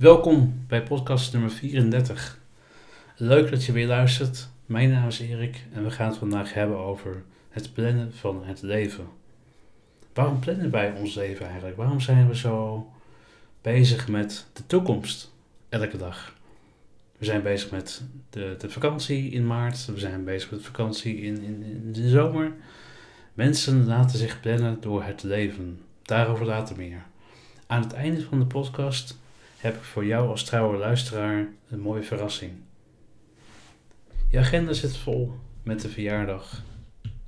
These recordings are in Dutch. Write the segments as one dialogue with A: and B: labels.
A: Welkom bij podcast nummer 34. Leuk dat je weer luistert. Mijn naam is Erik en we gaan het vandaag hebben over het plannen van het leven. Waarom plannen wij ons leven eigenlijk? Waarom zijn we zo bezig met de toekomst elke dag? We zijn bezig met de, de vakantie in maart, we zijn bezig met vakantie in, in, in de zomer. Mensen laten zich plannen door het leven. Daarover later meer. Aan het einde van de podcast heb ik voor jou als trouwe luisteraar een mooie verrassing. Je agenda zit vol met de verjaardag,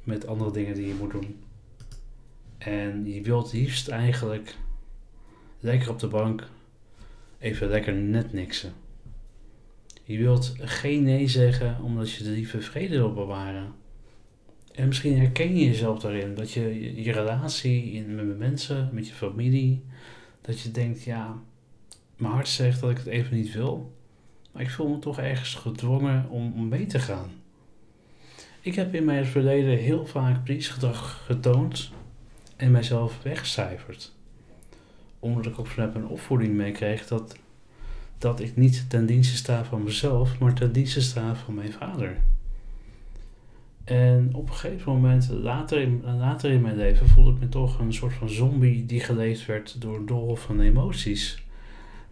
A: met andere dingen die je moet doen. En je wilt liefst eigenlijk lekker op de bank even lekker net niksen. Je wilt geen nee zeggen omdat je de lieve vrede wil bewaren. En misschien herken je jezelf daarin, dat je je relatie in, met mensen, met je familie, dat je denkt, ja, mijn hart zegt dat ik het even niet wil, maar ik voel me toch ergens gedwongen om, mee te gaan. Ik heb in mijn verleden heel vaak priesgedrag getoond en mijzelf weggecijferd. Omdat ik ook vanuit mijn opvoeding meekreeg dat, dat ik niet ten dienste sta van mezelf, maar ten dienste sta van mijn vader. En op een gegeven moment, later in, later in mijn leven, voelde ik me toch een soort van zombie die geleefd werd door een van emoties.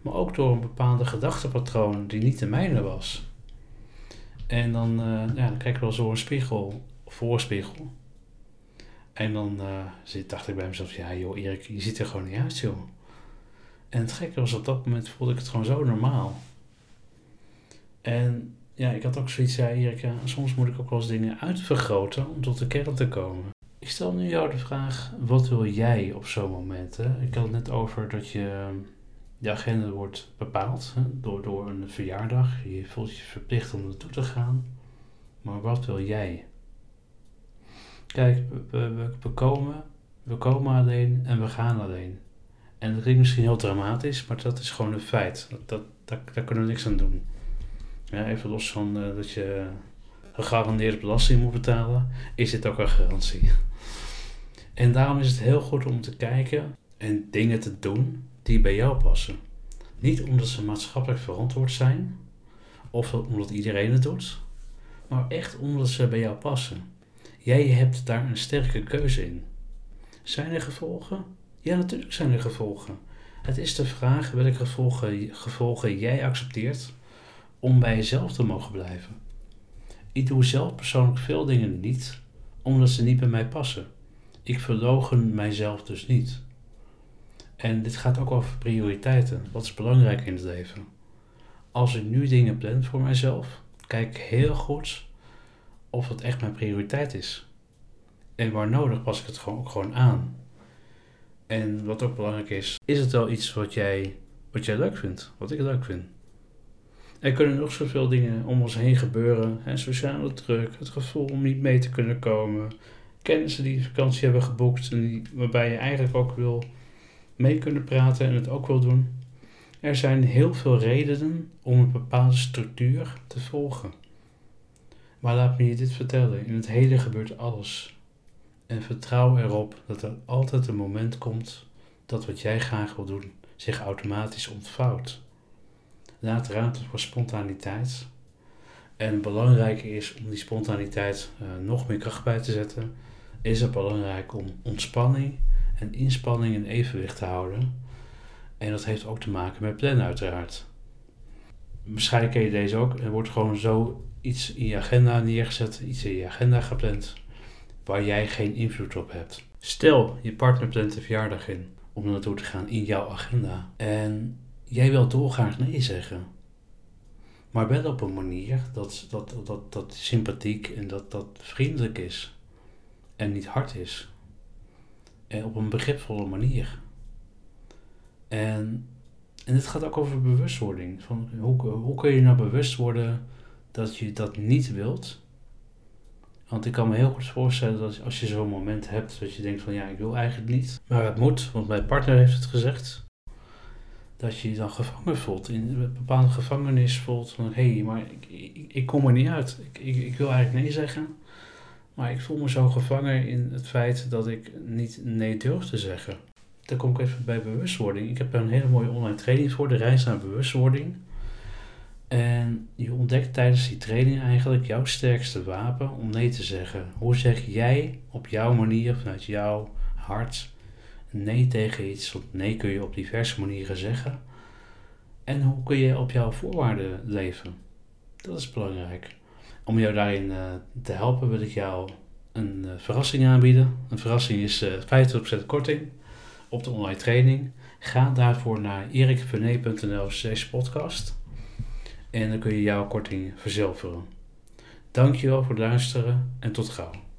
A: Maar ook door een bepaalde gedachtepatroon die niet de mijne was. En dan, uh, ja, dan kijk ik wel zo een spiegel, voorspiegel. En dan uh, zit, dacht ik bij mezelf, ja joh Erik, je ziet er gewoon niet uit joh. En het gekke was, op dat moment voelde ik het gewoon zo normaal. En ja, ik had ook zoiets, ja Erik, ja, soms moet ik ook wel eens dingen uitvergroten om tot de kern te komen. Ik stel nu jou de vraag, wat wil jij op zo'n moment? Ik had het net over dat je de agenda wordt bepaald door, door een verjaardag. Je voelt je verplicht om naartoe te gaan. Maar wat wil jij? Kijk, we, we, komen, we komen alleen en we gaan alleen. En dat klinkt misschien heel dramatisch, maar dat is gewoon een feit. Dat, dat, daar, kunnen we niks aan doen. Ja, even los van uh, dat je gegarandeerd belasting moet betalen, is dit ook een garantie. En daarom is het heel goed om te kijken en dingen te doen die bij jou passen. Niet omdat ze maatschappelijk verantwoord zijn, of omdat iedereen het doet, maar echt omdat ze bij jou passen. Jij hebt daar een sterke keuze in. Zijn er gevolgen? Ja, natuurlijk zijn er gevolgen. Het is de vraag welke gevolgen, jij accepteert om bij jezelf te mogen blijven. Ik doe zelf persoonlijk veel dingen niet, omdat ze niet bij mij passen. Ik verlogen mijzelf dus niet. En dit gaat ook over prioriteiten. Wat is belangrijk in het leven? Als ik nu dingen plan voor mijzelf, kijk heel goed of het echt mijn prioriteit is. En waar nodig pas ik het gewoon, ook gewoon aan. En wat ook belangrijk is, is het wel iets wat jij, wat jij leuk vindt, wat ik leuk vind. Er kunnen nog zoveel dingen om ons heen gebeuren. Hè, sociale druk, het gevoel om niet mee te kunnen komen. Kennissen die vakantie hebben geboekt en die, waarbij je eigenlijk ook wil mee kunnen praten en het ook wil doen. Er zijn heel veel redenen om een bepaalde structuur te volgen. Maar laat me je dit vertellen: in het heden gebeurt alles. En vertrouw erop dat er altijd een moment komt dat wat jij graag wil doen zich automatisch ontvouwt. Laat ruimte voor spontaniteit. En belangrijk is om die spontaniteit uh, nog meer kracht bij te zetten, is het belangrijk om ontspanning en inspanning in evenwicht te houden. En dat heeft ook te maken met plannen uiteraard. Waarschijnlijk ken je deze ook. Er wordt gewoon zo iets in je agenda neergezet, iets in je agenda gepland, waar jij geen invloed op hebt. Stel, je partner plant de verjaardag in om er naartoe te gaan in jouw agenda. En jij wilt dolgraag nee zeggen. Maar wel op een manier dat, dat, dat, dat sympathiek en dat, dat vriendelijk is. En niet hard is. En op een begripvolle manier. En, en het gaat ook over bewustwording. Van hoe, hoe kun je nou bewust worden dat je dat niet wilt? Want ik kan me heel goed voorstellen dat als je zo'n moment hebt dat je denkt van ja, ik wil eigenlijk niet. Maar het moet, want mijn partner heeft het gezegd. Dat je je dan gevangen voelt, in een bepaalde gevangenis voelt van hé, hey, maar ik, ik, ik, kom er niet uit. Ik, ik wil eigenlijk nee zeggen. Maar ik voel me zo gevangen in het feit dat ik niet nee durf te zeggen. daar kom ik even bij bewustwording. Ik heb een hele mooie online training voor, de reis naar bewustwording. En je ontdekt tijdens die training eigenlijk jouw sterkste wapen om nee te zeggen. Hoe zeg jij op jouw manier, vanuit jouw hart, nee tegen iets? Want nee kun je op diverse manieren zeggen. En hoe kun je op jouw voorwaarden leven? Dat is belangrijk. Om jou daarin uh, te helpen wil ik jou een uh, verrassing aanbieden. Een verrassing is uh, eh, 50% korting op de online training. Ga daarvoor naar erikvernee.nl slash podcast. En dan kun je jouw korting verzilveren. Dankjewel voor het luisteren en tot gauw.